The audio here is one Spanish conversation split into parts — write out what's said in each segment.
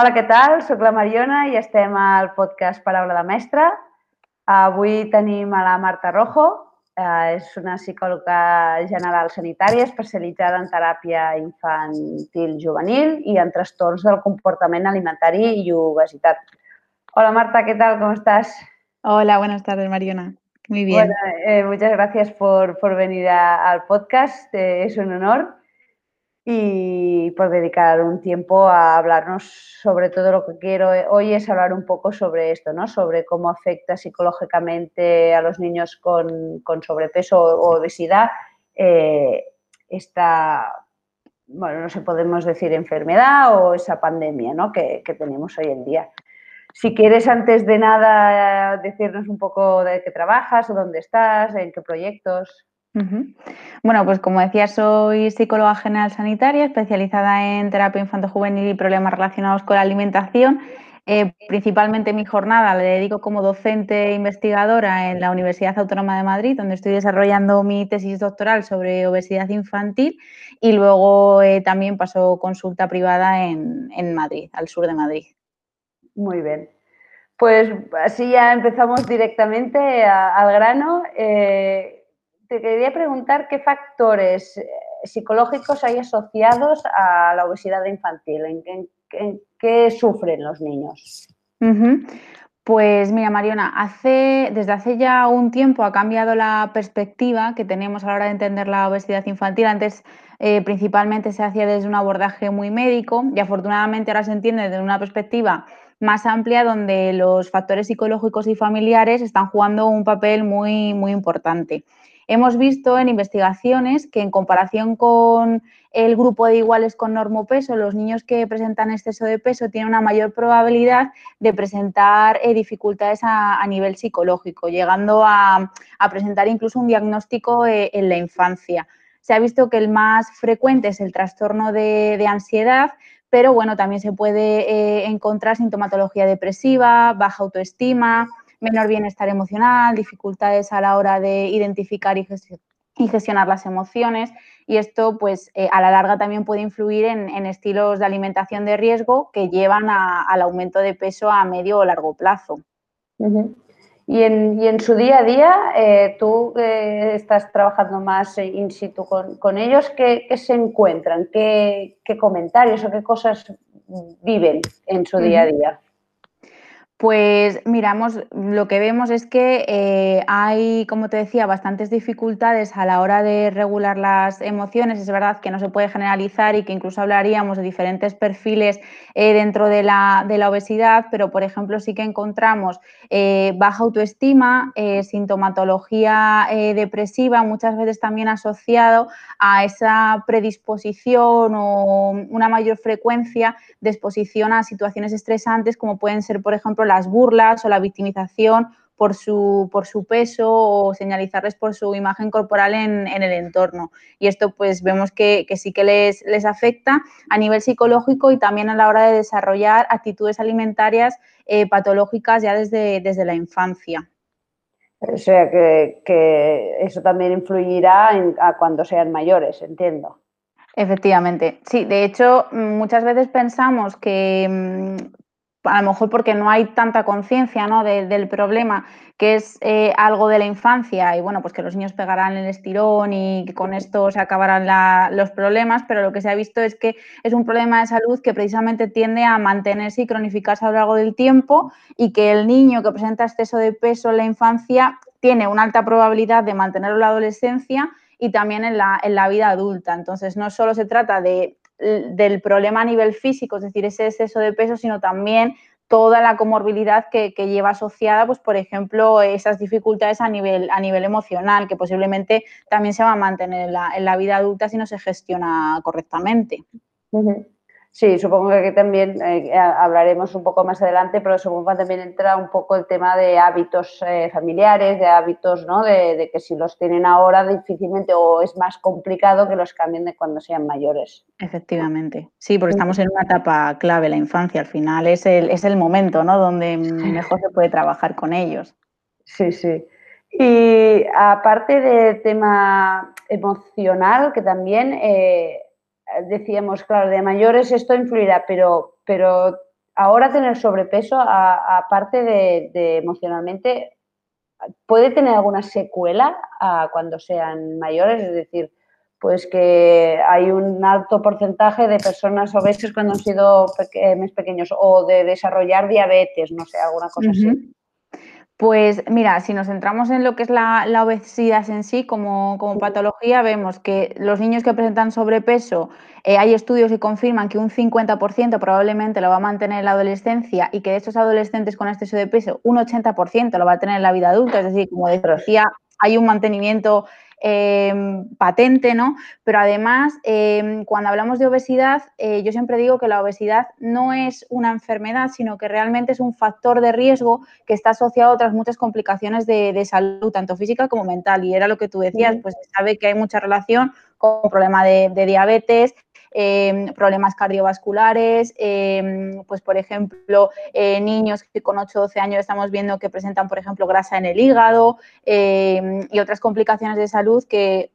Hola, què tal? Soc la Mariona i estem al podcast Paraula de Mestre. Avui tenim a la Marta Rojo, eh, és una psicòloga general sanitària especialitzada en teràpia infantil juvenil i en trastorns del comportament alimentari i obesitat. Hola Marta, ¿qué tal? ¿Cómo estás? Hola, buenas tardes Mariona. Muy bien. Bueno, eh, muchas gracias por, por venir a, al podcast, eh, es un honor y por dedicar un tiempo a hablarnos sobre todo lo que quiero hoy es hablar un poco sobre esto, ¿no? Sobre cómo afecta psicológicamente a los niños con, con sobrepeso o obesidad eh, esta, bueno, no sé, podemos decir enfermedad o esa pandemia, ¿no? Que, que tenemos hoy en día. Si quieres, antes de nada, decirnos un poco de qué trabajas dónde estás, en qué proyectos. Bueno, pues como decía, soy psicóloga general sanitaria, especializada en terapia infanto-juvenil y problemas relacionados con la alimentación. Eh, principalmente mi jornada la dedico como docente e investigadora en la Universidad Autónoma de Madrid, donde estoy desarrollando mi tesis doctoral sobre obesidad infantil y luego eh, también paso consulta privada en, Madrid, al sur de Madrid. Muy bien. Pues así ya empezamos directamente al grano. Eh, te quería preguntar qué factores eh, psicológicos hay asociados a la obesidad infantil, en, qué sufren los niños. Pues mira, Mariona, desde hace ya un tiempo ha cambiado la perspectiva que tenemos a la hora de entender la obesidad infantil. Antes eh, principalmente se hacía desde un abordaje muy médico y afortunadamente ahora se entiende desde una perspectiva más amplia donde los factores psicológicos y familiares están jugando un papel muy, muy importante. Hemos visto en investigaciones que en comparación con el grupo de iguales con normopeso, los niños que presentan exceso de peso tienen una mayor probabilidad de presentar eh, dificultades a, nivel psicológico, llegando a, presentar incluso un diagnóstico eh, en la infancia. Se ha visto que el más frecuente es el trastorno de, de ansiedad, pero bueno, también se puede eh, encontrar sintomatología depresiva, baja autoestima, menor bienestar emocional, dificultades a la hora de identificar y, gestionar las emociones y esto pues eh, a la larga también puede influir en, en, estilos de alimentación de riesgo que llevan a, al aumento de peso a medio o largo plazo. Uh -huh. Y en, y en, su día a día, eh, tú eh, estás trabajando más in situ con, con ellos, ¿qué, ¿qué, se encuentran? ¿Qué, ¿Qué, comentarios o qué cosas viven en su día a día? Pues miramos, lo que vemos es que eh, hay, como te decía, bastantes dificultades a la hora de regular las emociones. Es verdad que no se puede generalizar y que incluso hablaríamos de diferentes perfiles eh, dentro de la, obesidad, pero por ejemplo sí que encontramos eh, baja autoestima, sintomatología depresiva, muchas veces también asociado a esa predisposición o una mayor frecuencia de exposición a situaciones estresantes como pueden ser, por ejemplo, las burlas o la victimización por su, por su peso o señalizarles por su imagen corporal en, en el entorno. Y esto pues vemos que, que, sí que les, les afecta a nivel psicológico y también a la hora de desarrollar actitudes alimentarias eh, patológicas ya desde, desde la infancia. O sea que, que eso también influirá en, a cuando sean mayores, entiendo. Efectivamente, sí, de hecho muchas veces pensamos que mm, a lo mejor porque no hay tanta conciencia ¿no? de, del problema, que es eh, algo de la infancia y bueno, pues que los niños pegarán el estirón y que con esto se acabarán los problemas, pero lo que se ha visto es que es un problema de salud que precisamente tiende a mantenerse y cronificarse a lo largo del tiempo y que el niño que presenta exceso de peso en la infancia tiene una alta probabilidad de mantenerlo en la adolescencia y también en la, en la vida adulta. Entonces, no solo se trata de del problema a nivel físico, es decir, ese exceso de peso, sino también toda la comorbilidad que, lleva asociada, pues, por ejemplo, esas dificultades a nivel, a nivel emocional, que posiblemente también se va a mantener en la, en la vida adulta si no se gestiona correctamente. Sí, supongo que aquí también eh, hablaremos un poco más adelante, pero supongo que también entra un poco el tema de hábitos eh, familiares, de hábitos, ¿no? De, de, que si los tienen ahora difícilmente o es más complicado que los cambien de cuando sean mayores. Efectivamente. Sí, porque estamos en una etapa clave, la infancia, al final es el, es el momento, ¿no? Donde mejor se puede trabajar con ellos. Sí, sí. Y aparte del tema emocional, que también... Eh, decíamos, claro, de mayores esto influirá, pero, pero ahora tener sobrepeso, aparte de, emocionalmente, puede tener alguna secuela cuando sean mayores, es decir, pues que hay un alto porcentaje de personas obesas cuando han sido más pequeños o de desarrollar diabetes, no sé, alguna cosa así. Pues mira, si nos centramos en lo que es la, obesidad en sí como, patología, vemos que los niños que presentan sobrepeso, eh, hay estudios que confirman que un 50% probablemente lo va a mantener en la adolescencia y que de esos adolescentes con exceso de peso, un 80% lo va a tener en la vida adulta. Es decir, como decía, hay un mantenimiento Em, patente, ¿no? Pero además, em, cuando hablamos de obesidad, eh, yo siempre digo que la obesidad no es una enfermedad, sino que realmente es un factor de riesgo que está asociado a otras muchas complicaciones de, salud, tanto física como mental. Y era lo que tú decías, pues se sabe que hay mucha relación con el problema de diabetes, Em, problemas cardiovasculares, em, pues por ejemplo, eh, niños que con 8 o 12 años estamos viendo que presentan, por ejemplo, grasa en el hígado em, y otras complicaciones de salud que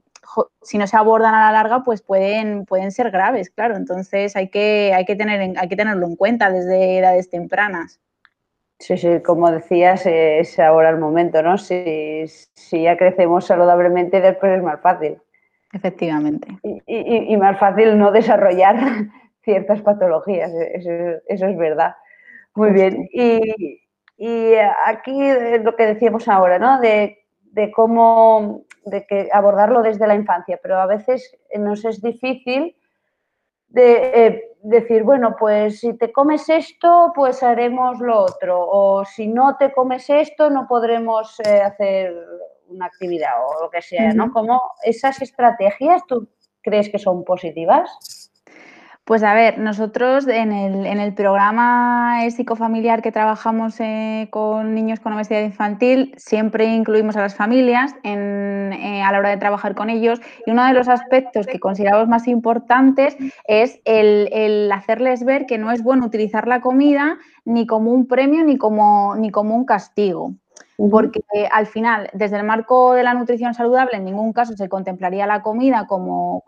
si no se abordan a la larga, pues pueden, pueden ser graves, claro. Entonces hay que, hay, que tener, hay que tenerlo en cuenta desde edades tempranas. Sí, sí, como decías, es ahora el momento, ¿no? Si, si ya crecemos saludablemente, después es más fácil. Efectivamente. Y, más fácil no desarrollar ciertas patologías, eso, es verdad. Muy bien. Y, aquí lo que decíamos ahora, ¿no? De, cómo de que abordarlo desde la infancia, pero a veces nos es difícil de eh, decir, bueno, pues si te comes esto, pues haremos lo otro, o si no te comes esto, no podremos eh, hacer una actividad o lo que sea, ¿no? ¿Cómo esas estrategias tú crees que son positivas? Pues a ver, nosotros en el, programa psicofamiliar que trabajamos eh, con niños con obesidad infantil, siempre incluimos a las familias eh, a la hora de trabajar con ellos y uno de los aspectos que consideramos más importantes es el, hacerles ver que no es bueno utilizar la comida ni como un premio ni como, ni como un castigo porque al final, desde el marco de la nutrición saludable, en ningún caso se contemplaría la comida como,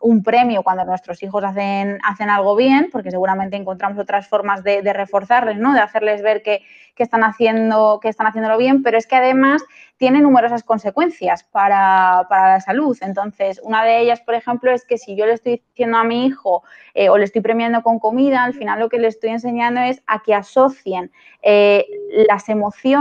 un premio cuando nuestros hijos hacen, hacen algo bien, porque seguramente encontramos otras formas de, reforzarles, ¿no? de hacerles ver que, están haciendo, que están haciéndolo bien, pero es que además tiene numerosas consecuencias para, la salud. Entonces, una de ellas, por ejemplo, es que si yo le estoy diciendo a mi hijo eh, o le estoy premiando con comida, al final lo que le estoy enseñando es a que asocien eh, las emociones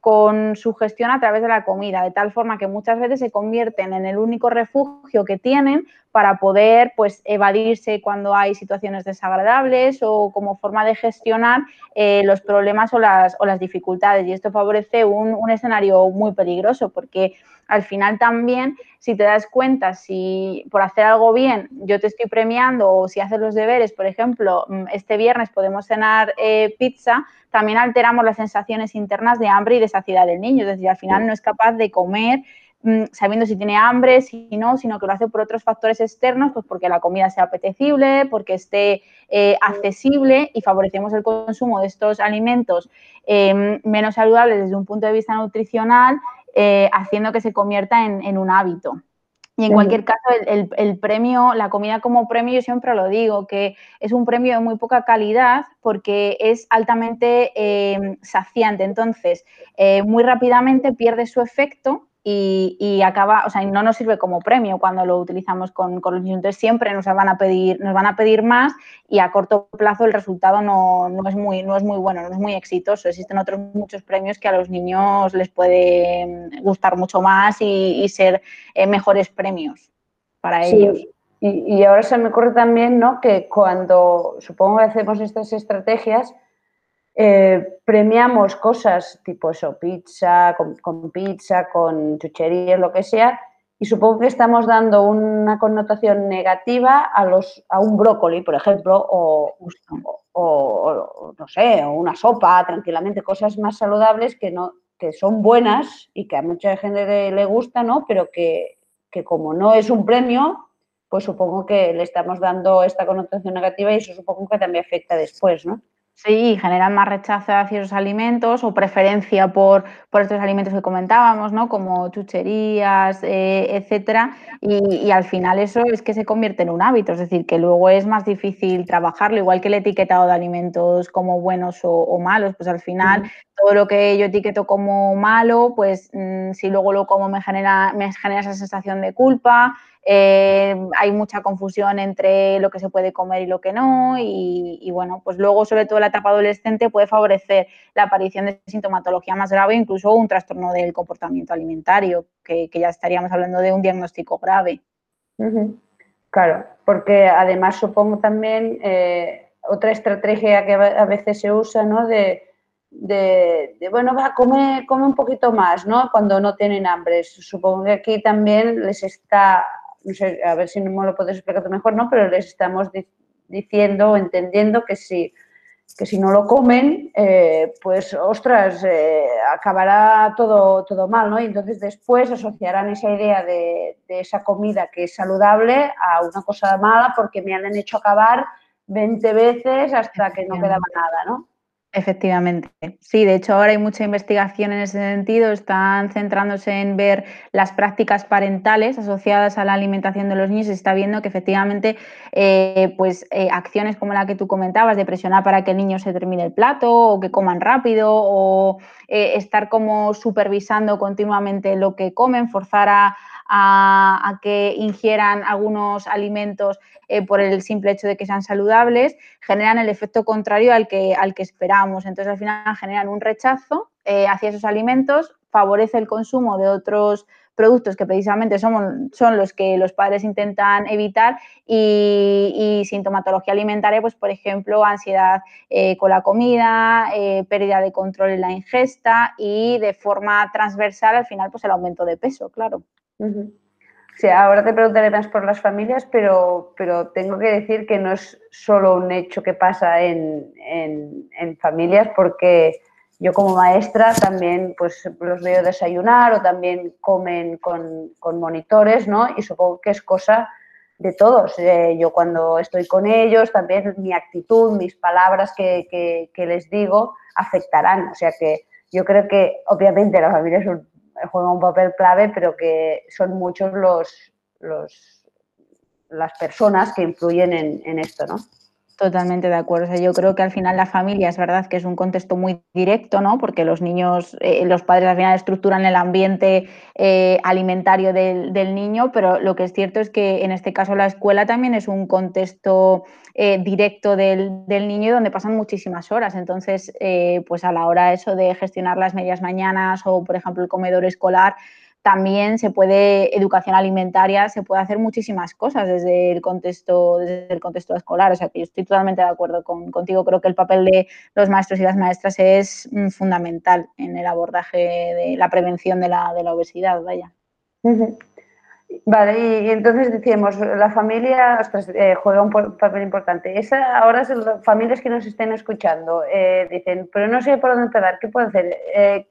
con su gestión a través de la comida, de tal forma que muchas veces se convierten en el único refugio que tienen para poder pues, evadirse cuando hay situaciones desagradables o como forma de gestionar eh, los problemas o las, o las, dificultades. Y esto favorece un, un escenario muy peligroso porque al final también, si te das cuenta, si por hacer algo bien yo te estoy premiando o si haces los deberes, por ejemplo, mm, este viernes podemos cenar eh, pizza, también alteramos las sensaciones internas de hambre y de saciedad del niño. Es decir, al final no es capaz de comer sabiendo si tiene hambre, si no, sino que lo hace por otros factores externos, pues porque la comida sea apetecible, porque esté eh, accesible y favorecemos el consumo de estos alimentos eh, menos saludables desde un punto de vista nutricional eh, haciendo que se convierta en, un hábito. Y en cualquier caso, el, premio, la comida como premio, yo siempre lo digo, que es un premio de muy poca calidad porque es altamente eh, saciante. Entonces, eh, muy rápidamente pierde su efecto y, acaba, o sea, no nos sirve como premio cuando lo utilizamos con, con, los niños. Entonces siempre nos van a pedir, nos van a pedir más y a corto plazo el resultado no, es muy, no es muy bueno, no es muy exitoso. Existen otros muchos premios que a los niños les puede gustar mucho más y, ser eh, mejores premios para ellos. Y, y, ahora se me ocurre también, ¿no? Que cuando supongo que hacemos estas estrategias, eh, premiamos cosas tipo eso, pizza, con, pizza, con chucherías, lo que sea, y supongo que estamos dando una connotación negativa a, los, a un brócoli, por ejemplo, o, no sé, o una sopa, tranquilamente, cosas más saludables que, no, que son buenas y que a mucha gente le, gusta, ¿no? Pero que, que como no es un premio, pues supongo que le estamos dando esta connotación negativa y eso supongo que también afecta después, ¿no? Sí, generan más rechazo hacia esos alimentos o preferencia por, por estos alimentos que comentábamos, ¿no? Como chucherías, eh, etcétera. Y, al final eso es que se convierte en un hábito, es decir, que luego es más difícil trabajarlo, igual que el etiquetado de alimentos como buenos o, malos, pues al final todo lo que yo etiqueto como malo, pues mm, si luego lo como me genera, me genera esa sensación de culpa, eh, hay mucha confusión entre lo que se puede comer y lo que no y, bueno, pues luego sobre todo la etapa adolescente puede favorecer la aparición de sintomatología más grave, incluso un trastorno del comportamiento alimentario, que, ya estaríamos hablando de un diagnóstico grave. Claro, porque además supongo también eh, otra estrategia que a veces se usa, ¿no? De, de, bueno, va, come, come un poquito más, ¿no? Cuando no tienen hambre. Supongo que aquí también les está no sé, a ver si no me lo puedes explicar mejor, ¿no? Pero les estamos diciendo o entendiendo que si, que si no lo comen, eh, pues, ostras, eh, acabará todo, todo mal, ¿no? Y entonces después asociarán esa idea de, esa comida que es saludable a una cosa mala porque me han hecho acabar 20 veces hasta que no quedaba nada, ¿no? Efectivamente. Sí, de hecho ahora hay mucha investigación en ese sentido. Están centrándose en ver las prácticas parentales asociadas a la alimentación de los niños. Se está viendo que efectivamente eh, pues, eh, acciones como la que tú comentabas, de presionar para que el niño se termine el plato o que coman rápido o eh, estar como supervisando continuamente lo que comen, forzar a, a, que ingieran algunos alimentos eh, por el simple hecho de que sean saludables, generan el efecto contrario al que, al que esperamos. Entonces, al final generan un rechazo eh, hacia esos alimentos, favorece el consumo de otros productos que precisamente son, los que los padres intentan evitar y, sintomatología alimentaria, pues por ejemplo, ansiedad eh, con la comida, pérdida de control en la ingesta y de forma transversal al final pues el aumento de peso, claro. Sí, ahora te preguntaré más por las familias, pero, pero tengo que decir que no es solo un hecho que pasa en, en, familias, porque yo como maestra también pues los veo desayunar o también comen con, con monitores, ¿no? Y supongo que es cosa de todos. Eh, yo cuando estoy con ellos, también mi actitud, mis palabras que, que, que, les digo afectarán. O sea que yo creo que obviamente la familia es un juega un papel clave, pero que son muchos los, los las personas que influyen en, en esto, ¿no? Totalmente de acuerdo. O sea, yo creo que al final la familia es verdad que es un contexto muy directo, ¿no? Porque los niños, eh, los padres al final estructuran el ambiente eh, alimentario del, niño, pero lo que es cierto es que en este caso la escuela también es un contexto eh, directo del, del, niño donde pasan muchísimas horas. Entonces, pues a la hora eso de gestionar las medias mañanas o, por ejemplo, el comedor escolar, también se puede, educación alimentaria, se puede hacer muchísimas cosas desde el contexto, desde el contexto escolar. O sea que yo estoy totalmente de acuerdo contigo. Creo que el papel de los maestros y las maestras es mm, fundamental en el abordaje de la prevención de la, de la obesidad, vaya. Vale, y, entonces decíamos, la familia eh, juega un papel importante. Esa, ahora las familias que nos estén escuchando eh, dicen, pero no sé por dónde empezar, ¿qué puedo hacer? Eh,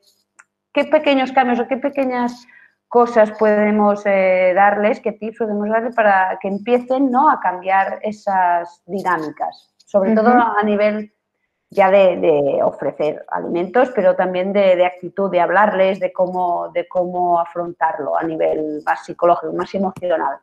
¿Qué pequeños cambios o qué pequeñas cosas podemos eh, darles, qué tips podemos darles para que empiecen ¿no? a cambiar esas dinámicas, sobre todo a nivel ya de, ofrecer alimentos, pero también de, actitud, de hablarles, de cómo, de cómo afrontarlo a nivel más psicológico, más emocional.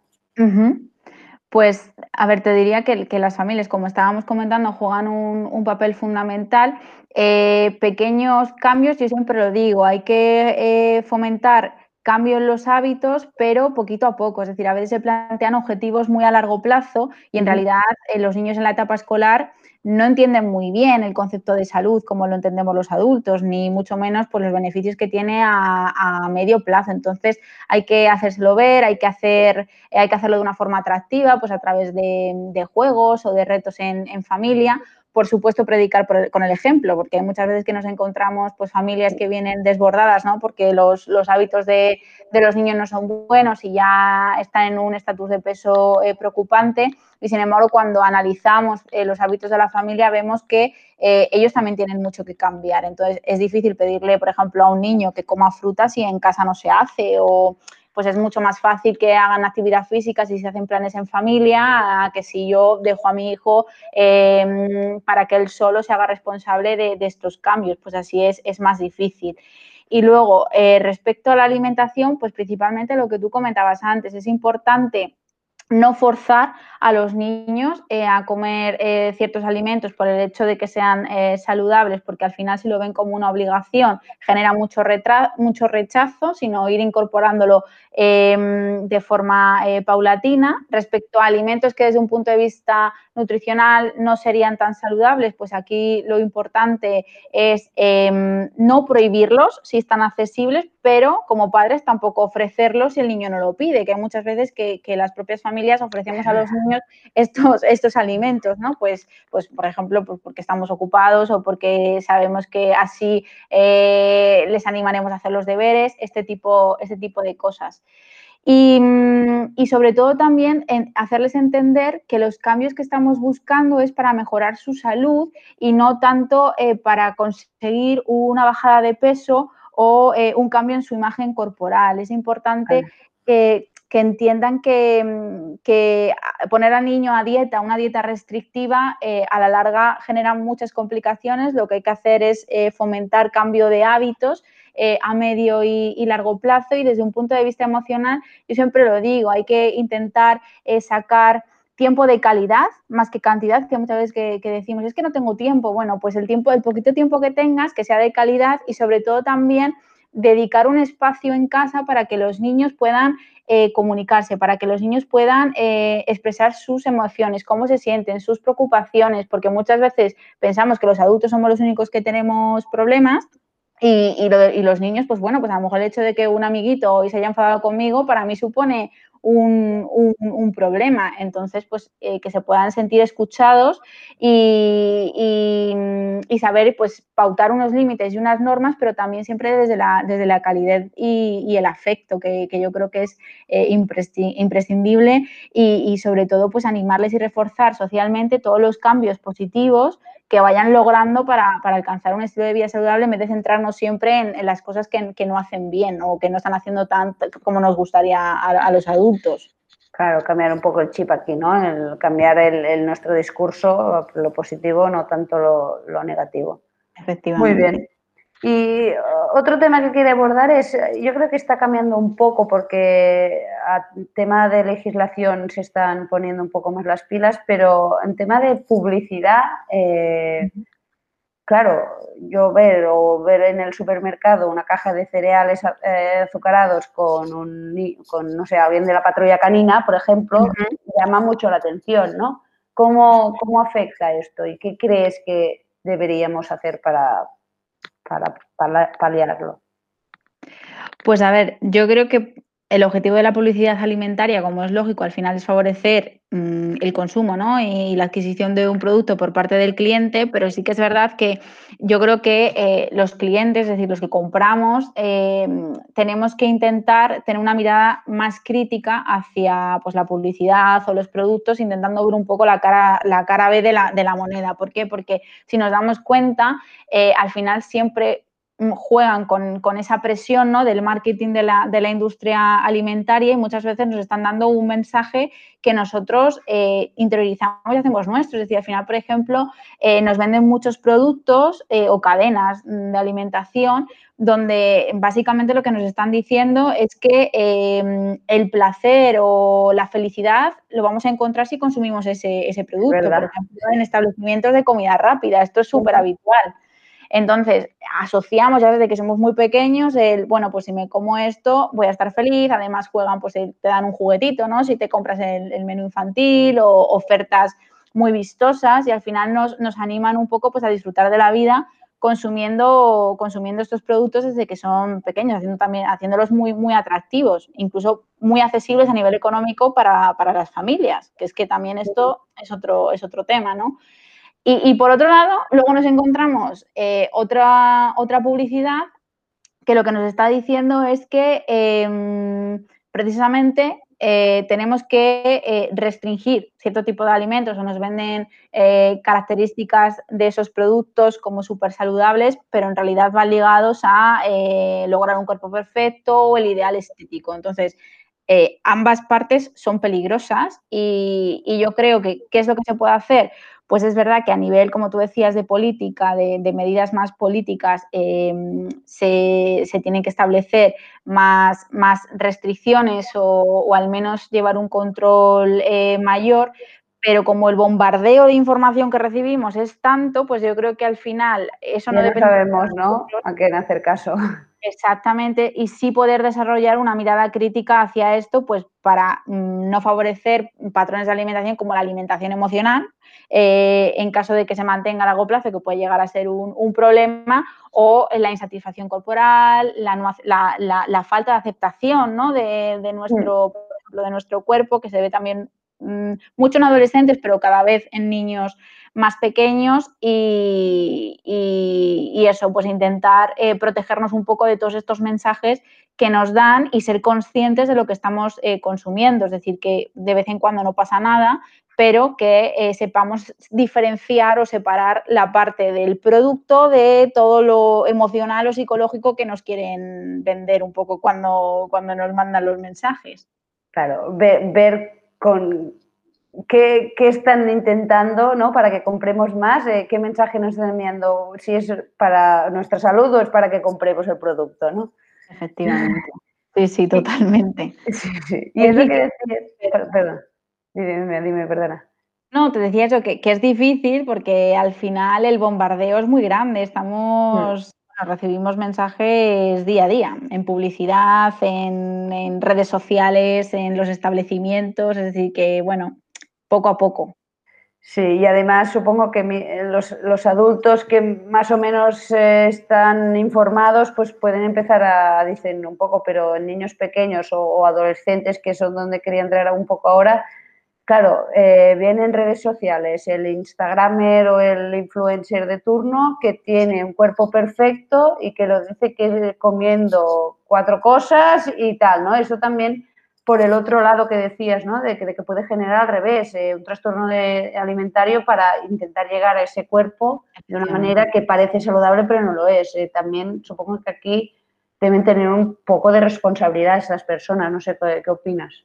Pues, a ver, te diría que, las familias, como estábamos comentando, juegan un, papel fundamental. Eh, pequeños cambios, yo siempre lo digo, hay que eh, fomentar cambio en los hábitos, pero poquito a poco. Es decir, a veces se plantean objetivos muy a largo plazo y en realidad eh, los niños en la etapa escolar no entienden muy bien el concepto de salud como lo entendemos los adultos, ni mucho menos por los beneficios que tiene a, medio plazo. Entonces hay que hacérselo ver, hay que, hacer, hay que hacerlo de una forma atractiva, pues a través de, juegos o de retos en, en familia por supuesto, predicar con el ejemplo, porque hay muchas veces que nos encontramos pues, familias que vienen desbordadas, ¿no? porque los, hábitos de, los niños no son buenos y ya están en un estatus de peso eh, preocupante. Y sin embargo, cuando analizamos eh, los hábitos de la familia, vemos que eh, ellos también tienen mucho que cambiar. Entonces, es difícil pedirle, por ejemplo, a un niño que coma fruta si en casa no se hace pues es mucho más fácil que hagan actividad física si se hacen planes en familia, que si yo dejo a mi hijo em, para que él solo se haga responsable de, estos cambios, pues así es, es más difícil. Y luego, eh, respecto a la alimentación, pues principalmente lo que tú comentabas antes, es importante no forzar a los niños eh, a comer eh, ciertos alimentos por el hecho de que sean eh, saludables, porque al final si lo ven como una obligación genera mucho, mucho rechazo, sino ir incorporándolo em, de forma paulatina. Respecto a alimentos que desde un punto de vista nutricional no serían tan saludables, pues aquí lo importante es em, no prohibirlos si están accesibles, pero como padres tampoco ofrecerlos si el niño no lo pide, que hay muchas veces que, las propias familias ofrecemos a los niños estos, estos alimentos, ¿no? Pues, pues por ejemplo, pues porque estamos ocupados o porque sabemos que así eh, les animaremos a hacer los deberes, este tipo, este tipo de cosas. Y, sobre todo también en hacerles entender que los cambios que estamos buscando es para mejorar su salud y no tanto eh, para conseguir una bajada de peso o eh, un cambio en su imagen corporal. Es importante que, entiendan que, poner al niño a dieta, una dieta restrictiva, eh, a la larga genera muchas complicaciones. Lo que hay que hacer es eh, fomentar cambio de hábitos a medio y, largo plazo y desde un punto de vista emocional, yo siempre lo digo, hay que intentar sacar tiempo de calidad más que cantidad, que muchas veces que, decimos, es que no tengo tiempo. Bueno, pues el tiempo, el poquito tiempo que tengas, que sea de calidad y sobre todo también dedicar un espacio en casa para que los niños puedan eh, comunicarse, para que los niños puedan eh, expresar sus emociones, cómo se sienten, sus preocupaciones, porque muchas veces pensamos que los adultos somos los únicos que tenemos problemas y, y, los niños, pues bueno, pues a lo mejor el hecho de que un amiguito hoy se haya enfadado conmigo, para mí supone un, problema. Entonces, pues eh, que se puedan sentir escuchados y, saber, pues, pautar unos límites y unas normas, pero también siempre desde la, desde la calidez y, el afecto, que, yo creo que es eh, imprescindible y, sobre todo, pues, animarles y reforzar socialmente todos los cambios positivos que vayan logrando para, alcanzar un estilo de vida saludable en vez de centrarnos siempre en, las cosas que, no hacen bien o que no están haciendo tanto como nos gustaría a, los adultos. Claro, cambiar un poco el chip aquí, ¿no? El cambiar el, nuestro discurso, lo positivo, no tanto lo, lo negativo. Efectivamente. Muy bien. Y otro tema que quiere abordar es, yo creo que está cambiando un poco porque a tema de legislación se están poniendo un poco más las pilas, pero en tema de publicidad, eh, claro, yo ver o ver en el supermercado una caja de cereales eh, azucarados con, un, con, no sé, alguien de la patrulla canina, por ejemplo, llama mucho la atención, ¿no? ¿Cómo, ¿Cómo afecta esto y qué crees que deberíamos hacer para, para paliarlo? Pues a ver, yo creo que el objetivo de la publicidad alimentaria, como es lógico, al final es favorecer mm, el consumo ¿no? y la adquisición de un producto por parte del cliente, pero sí que es verdad que yo creo que eh, los clientes, es decir, los que compramos, eh, tenemos que intentar tener una mirada más crítica hacia pues, la publicidad o los productos, intentando ver un poco la cara, la cara B de la, de la moneda. ¿Por qué? Porque si nos damos cuenta, eh, al final siempre juegan con, esa presión ¿no? del marketing de la, de la, industria alimentaria y muchas veces nos están dando un mensaje que nosotros eh, interiorizamos y hacemos nuestro. Es decir, al final, por ejemplo, eh, nos venden muchos productos eh, o cadenas de alimentación donde básicamente lo que nos están diciendo es que el placer o la felicidad lo vamos a encontrar si consumimos ese, ese producto. Por ejemplo, en establecimientos de comida rápida. Esto es súper habitual. Entonces, asociamos ya desde que somos muy pequeños el, bueno, pues si me como esto, voy a estar feliz. Además, juegan, pues te dan un juguetito, ¿no? Si te compras el, menú infantil o ofertas muy vistosas y al final nos, nos, animan un poco pues a disfrutar de la vida consumiendo, consumiendo estos productos desde que son pequeños, haciendo también, haciéndolos muy, muy atractivos, incluso muy accesibles a nivel económico para, para las familias, que es que también esto es otro, es otro tema, ¿no? Y, por otro lado, luego nos encontramos eh, otra, otra publicidad que lo que nos está diciendo es que em, precisamente eh, tenemos que eh, restringir cierto tipo de alimentos o nos venden características de esos productos como súper saludables, pero en realidad van ligados a lograr un cuerpo perfecto o el ideal estético. Entonces, ambas partes son peligrosas y yo creo que, ¿qué es lo que se puede hacer? Pues es verdad que a nivel, como tú decías, de política, de, medidas más políticas, em, se, tienen que establecer más, más restricciones o, al menos llevar un control eh, mayor, pero como el bombardeo de información que recibimos es tanto, pues yo creo que al final eso no, depende. sabemos, ¿no? A quién hacer caso. Exactamente, y sí poder desarrollar una mirada crítica hacia esto, pues para mm, no favorecer patrones de alimentación como la alimentación emocional, eh, en caso de que se mantenga a largo plazo, que puede llegar a ser un, problema, o la insatisfacción corporal, la, falta de aceptación ¿no? de, nuestro, de nuestro cuerpo, que se ve también mm, mucho en adolescentes, pero cada vez en niños más pequeños y, eso, pues intentar eh, protegernos un poco de todos estos mensajes que nos dan y ser conscientes de lo que estamos eh, consumiendo. Es decir, que de vez en cuando no pasa nada, pero que eh, sepamos diferenciar o separar la parte del producto de todo lo emocional o psicológico que nos quieren vender un poco cuando, cuando nos mandan los mensajes. Claro, ver con qué, están intentando ¿no? para que compremos más, eh, qué mensaje nos están enviando, si es para nuestra salud o es para que compremos el producto, ¿no? Efectivamente. Sí, sí, totalmente. Y es, lo que decías, perdón, dime, dime, perdona. No, te decía eso, que, es difícil porque al final el bombardeo es muy grande, estamos, mm. recibimos mensajes día a día, en publicidad, en, en redes sociales, en los establecimientos, es decir, que bueno, poco a poco. Sí, y además supongo que los, adultos que más o menos eh, están informados, pues pueden empezar a, dicen un poco, pero en niños pequeños o, adolescentes, que son donde quería entrar un poco ahora, claro, eh, vienen redes sociales el Instagramer o el influencer de turno que tiene un cuerpo perfecto y que lo dice que comiendo cuatro cosas y tal, ¿no? Eso también por el otro lado que decías, ¿no? De que, puede generar al revés, eh, un trastorno alimentario para intentar llegar a ese cuerpo de una manera que parece saludable pero no lo es. Eh, también supongo que aquí deben tener un poco de responsabilidad esas personas, no sé qué opinas.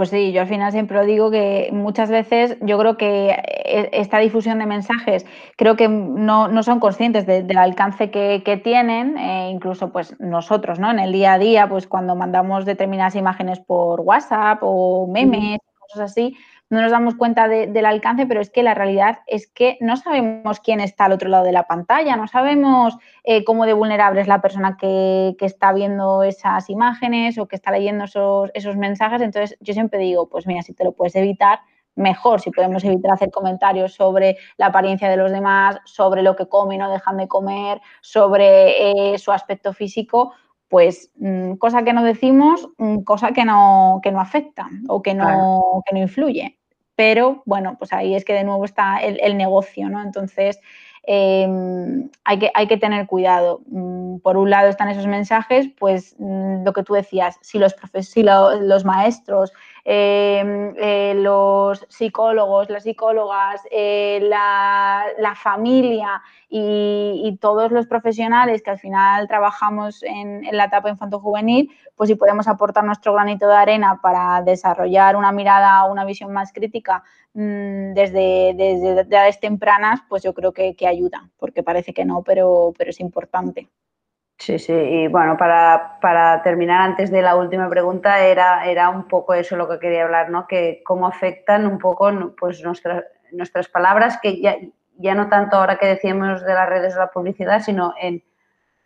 Pues sí, yo al final siempre lo digo que muchas veces yo creo que e, esta difusión de mensajes creo que no, son conscientes del alcance que, tienen, e incluso pues nosotros, ¿no? En el día a día, pues cuando mandamos determinadas imágenes por WhatsApp o memes, cosas así, no nos damos cuenta del alcance, pero es que la realidad es que no sabemos quién está al otro lado de la pantalla, no sabemos eh, cómo de vulnerable es la persona que, está viendo esas imágenes o que está leyendo esos, esos mensajes. Entonces, yo siempre digo, pues mira, si te lo puedes evitar, mejor, si podemos evitar hacer comentarios sobre la apariencia de los demás, sobre lo que comen o dejan de comer, sobre eh, su aspecto físico, pues mm, cosa que no decimos, mm, cosa que no, que no afecta o que no, que no influye pero bueno, pues ahí es que de nuevo está el, negocio, ¿no? Entonces, em, hay, que, hay que tener cuidado. Mm, por un lado están esos mensajes, pues mm, lo que tú decías, si los, si los maestros, Em, eh, los psicólogos, las psicólogas, eh, la, familia y, todos los profesionales que al final trabajamos en, la etapa infanto-juvenil, pues si podemos aportar nuestro granito de arena para desarrollar una mirada, una visión más crítica mm, desde, desde edades tempranas, pues yo creo que ayuda, porque parece que no, pero, pero es importante. Sí, sí, y bueno, para, terminar antes de la última pregunta, era, era un poco eso lo que quería hablar, ¿no? Que cómo afectan un poco pues, nuestras, nuestras palabras, que ya, ya no tanto ahora que decíamos de las redes de la publicidad, sino en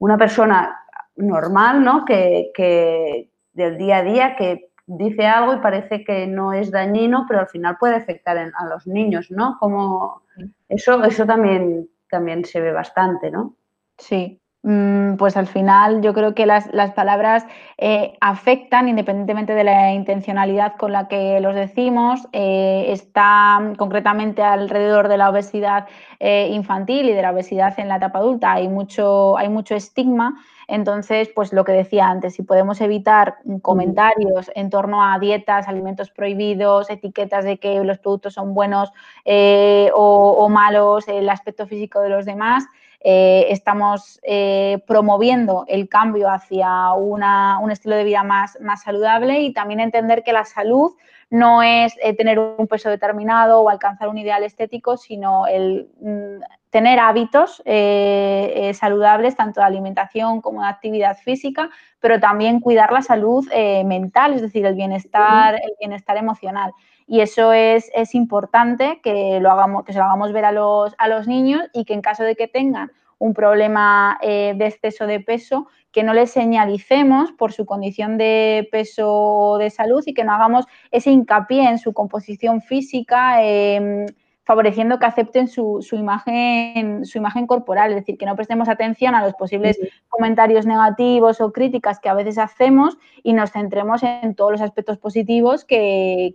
una persona normal, ¿no? Que, que del día a día, que dice algo y parece que no es dañino, pero al final puede afectar a los niños, ¿no? Como eso, eso también, también se ve bastante, ¿no? Sí, Mm, pues al final yo creo que las, palabras eh, afectan independientemente de la intencionalidad con la que los decimos. Eh, está concretamente alrededor de la obesidad eh, infantil y de la obesidad en la etapa adulta. Hay mucho, hay mucho estigma Entonces, pues lo que decía antes, si podemos evitar comentarios en torno a dietas, alimentos prohibidos, etiquetas de que los productos son buenos eh, o, malos, el aspecto físico de los demás, eh, estamos eh, promoviendo el cambio hacia un estilo de vida más, más saludable y también entender que la salud no es tener un peso determinado o alcanzar un ideal estético, sino el mm, tener hábitos eh, eh, saludables, tanto de alimentación como de actividad física, pero también cuidar la salud eh, mental, es decir, el bienestar, el bienestar emocional. Y eso es, importante que, lo hagamos, que se lo hagamos ver a los, a los niños y que en caso de que tengan un problema de exceso de peso, que no les señalicemos por su condición de peso o de salud y que no hagamos ese hincapié en su composición física em, favoreciendo que acepten su, imagen, su imagen corporal, es decir, que no prestemos atención a los posibles comentarios negativos o críticas que a veces hacemos y nos centremos en todos los aspectos positivos que,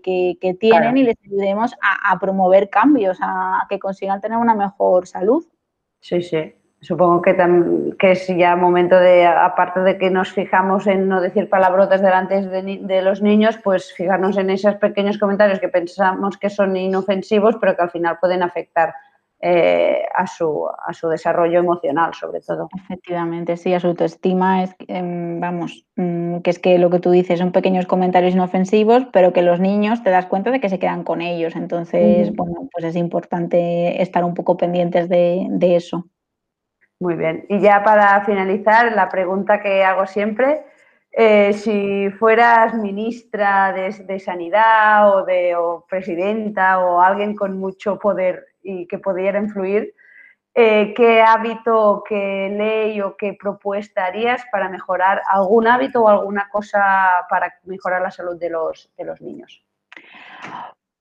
tienen y les ayudemos a, a promover cambios, a que consigan tener una mejor salud. Sí, sí. Supongo que, que es ya momento de, aparte de que nos fijamos en no decir palabrotas delante de, los niños, pues fijarnos en esos pequeños comentarios que pensamos que son inofensivos, pero que al final pueden afectar eh, a, su, a su desarrollo emocional, sobre todo. Efectivamente, sí, a su autoestima es, em, vamos, mm, que es que lo que tú dices son pequeños comentarios inofensivos, pero que los niños te das cuenta de que se quedan con ellos. Entonces, bueno, pues es importante estar un poco pendientes de, de eso. Muy bien. Y ya para finalizar, la pregunta que hago siempre, eh, si fueras ministra de, Sanidad o, de, presidenta o alguien con mucho poder y que pudiera influir, eh, ¿qué hábito, qué ley o qué propuesta harías para mejorar algún hábito o alguna cosa para mejorar la salud de los, de los niños?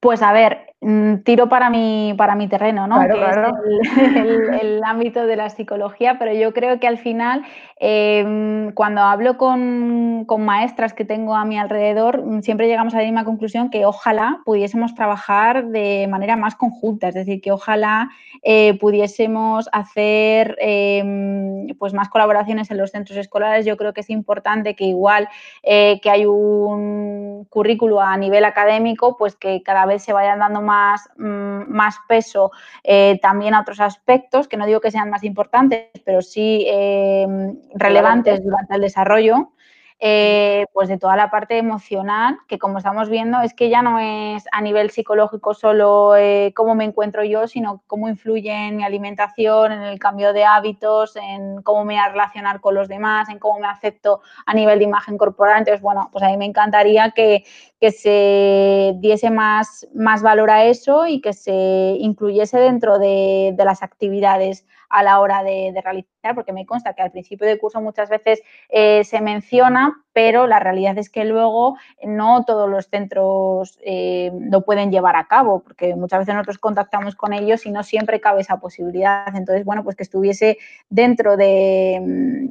Pues a ver, mm, tiro para mi, para mi terreno, ¿no? que es el, ámbito de la psicología, pero yo creo que al final, em, cuando hablo con, maestras que tengo a mi alrededor, mm, siempre llegamos a la misma conclusión que ojalá pudiésemos trabajar de manera más conjunta, es decir, que ojalá eh, pudiésemos hacer em, pues más colaboraciones en los centros escolares. Yo creo que es importante que igual eh, que hay un currículo a nivel académico, pues que cada vez se vayan dando más, mm, más peso eh, también a otros aspectos, que no digo que sean más importantes, pero sí eh, relevantes durante el desarrollo. Eh, pues de toda la parte emocional, que como estamos viendo es que ya no es a nivel psicológico solo eh, cómo me encuentro yo, sino cómo influye en mi alimentación, en el cambio de hábitos, en cómo me voy a relacionar con los demás, en cómo me acepto a nivel de imagen corporal. Entonces, bueno, pues a mí me encantaría que, se diese más, más valor a eso y que se incluyese dentro de, de las actividades a la hora de, realizar, porque me consta que al principio del curso muchas veces eh, se menciona, pero la realidad es que luego no todos los centros eh, lo pueden llevar a cabo, porque muchas veces nosotros contactamos con ellos y no siempre cabe esa posibilidad. Entonces, bueno, pues que estuviese dentro de,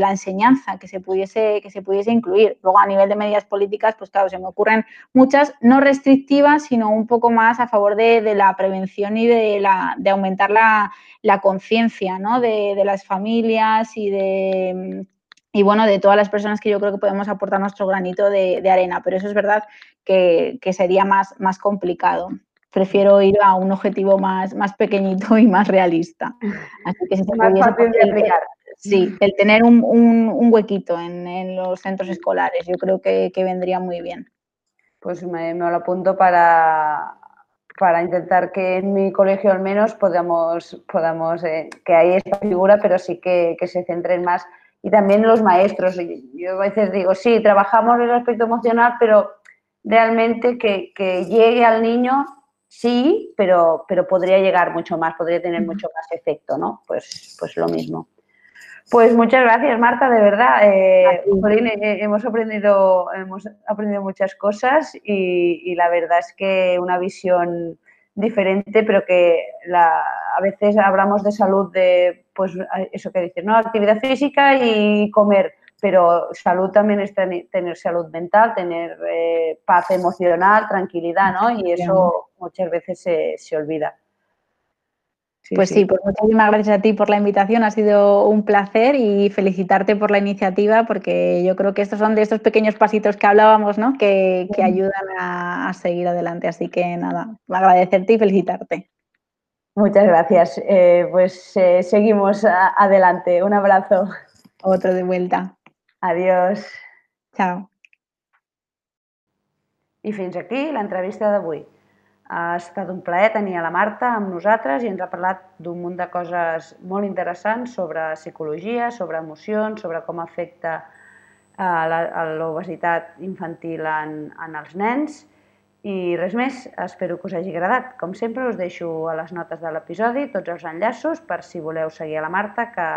la enseñanza, que se, pudiese, que se pudiese incluir. Luego, a nivel de medidas políticas, pues claro, se me ocurren muchas, no restrictivas, sino un poco más a favor de, la prevención y de, aumentar la, conciencia ¿no? de, de las familias y de y bueno, de todas las personas que yo creo que podemos aportar nuestro granito de, arena, pero eso es verdad que, sería más, más complicado. Prefiero ir a un objetivo más, más pequeñito y más realista. Así que si se más fácil de aplicar. Sí, el tener un, huequito en, los centros escolares, yo creo que, vendría muy bien. Pues me, lo apunto para, para intentar que en mi colegio al menos podamos, podamos eh, que hay esta figura, pero sí que, que se centren más y también los maestros. Yo a veces digo, sí, trabajamos el aspecto emocional, pero realmente que, llegue al niño, sí, pero, pero podría llegar mucho más, podría tener mucho más efecto, ¿no? Pues, pues lo mismo. Pues muchas gracias, Marta, de verdad. Eh, eh, hemos, aprendido, hemos aprendido muchas cosas y, y, la verdad es que una visión diferente, pero que a veces hablamos de salud de, pues eso que dices, ¿no? Actividad física y comer, pero salud también es tener salud mental, tener eh, paz emocional, tranquilidad, ¿no? Y eso muchas veces se, se olvida. Pues sí. pues muchísimas gracias a ti por la invitación, ha sido un placer y felicitarte por la iniciativa porque yo creo que estos son de estos pequeños pasitos que hablábamos, ¿no? Que, ayudan a, seguir adelante. Así que nada, agradecerte y felicitarte. Muchas gracias. Eh, pues eh, seguimos adelante. Un abrazo. Otro de vuelta. Adiós. Chao. I fins aquí l'entrevista d'avui. Ha estat un plaer tenir a la Marta amb nosaltres i ens ha parlat d'un munt de coses molt interessants sobre psicologia, sobre emocions, sobre com afecta eh, l'obesitat infantil en, en els nens. I res més, espero que us hagi agradat. Com sempre, us deixo a les notes de l'episodi tots els enllaços per si voleu seguir a la Marta, que,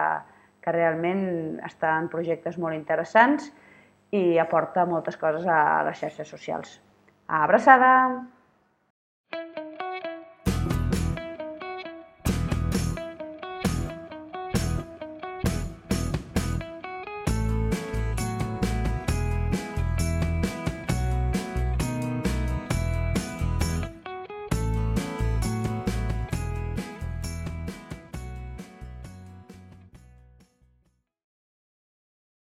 que realment està en projectes molt interessants i aporta moltes coses a les xarxes socials. Abraçada!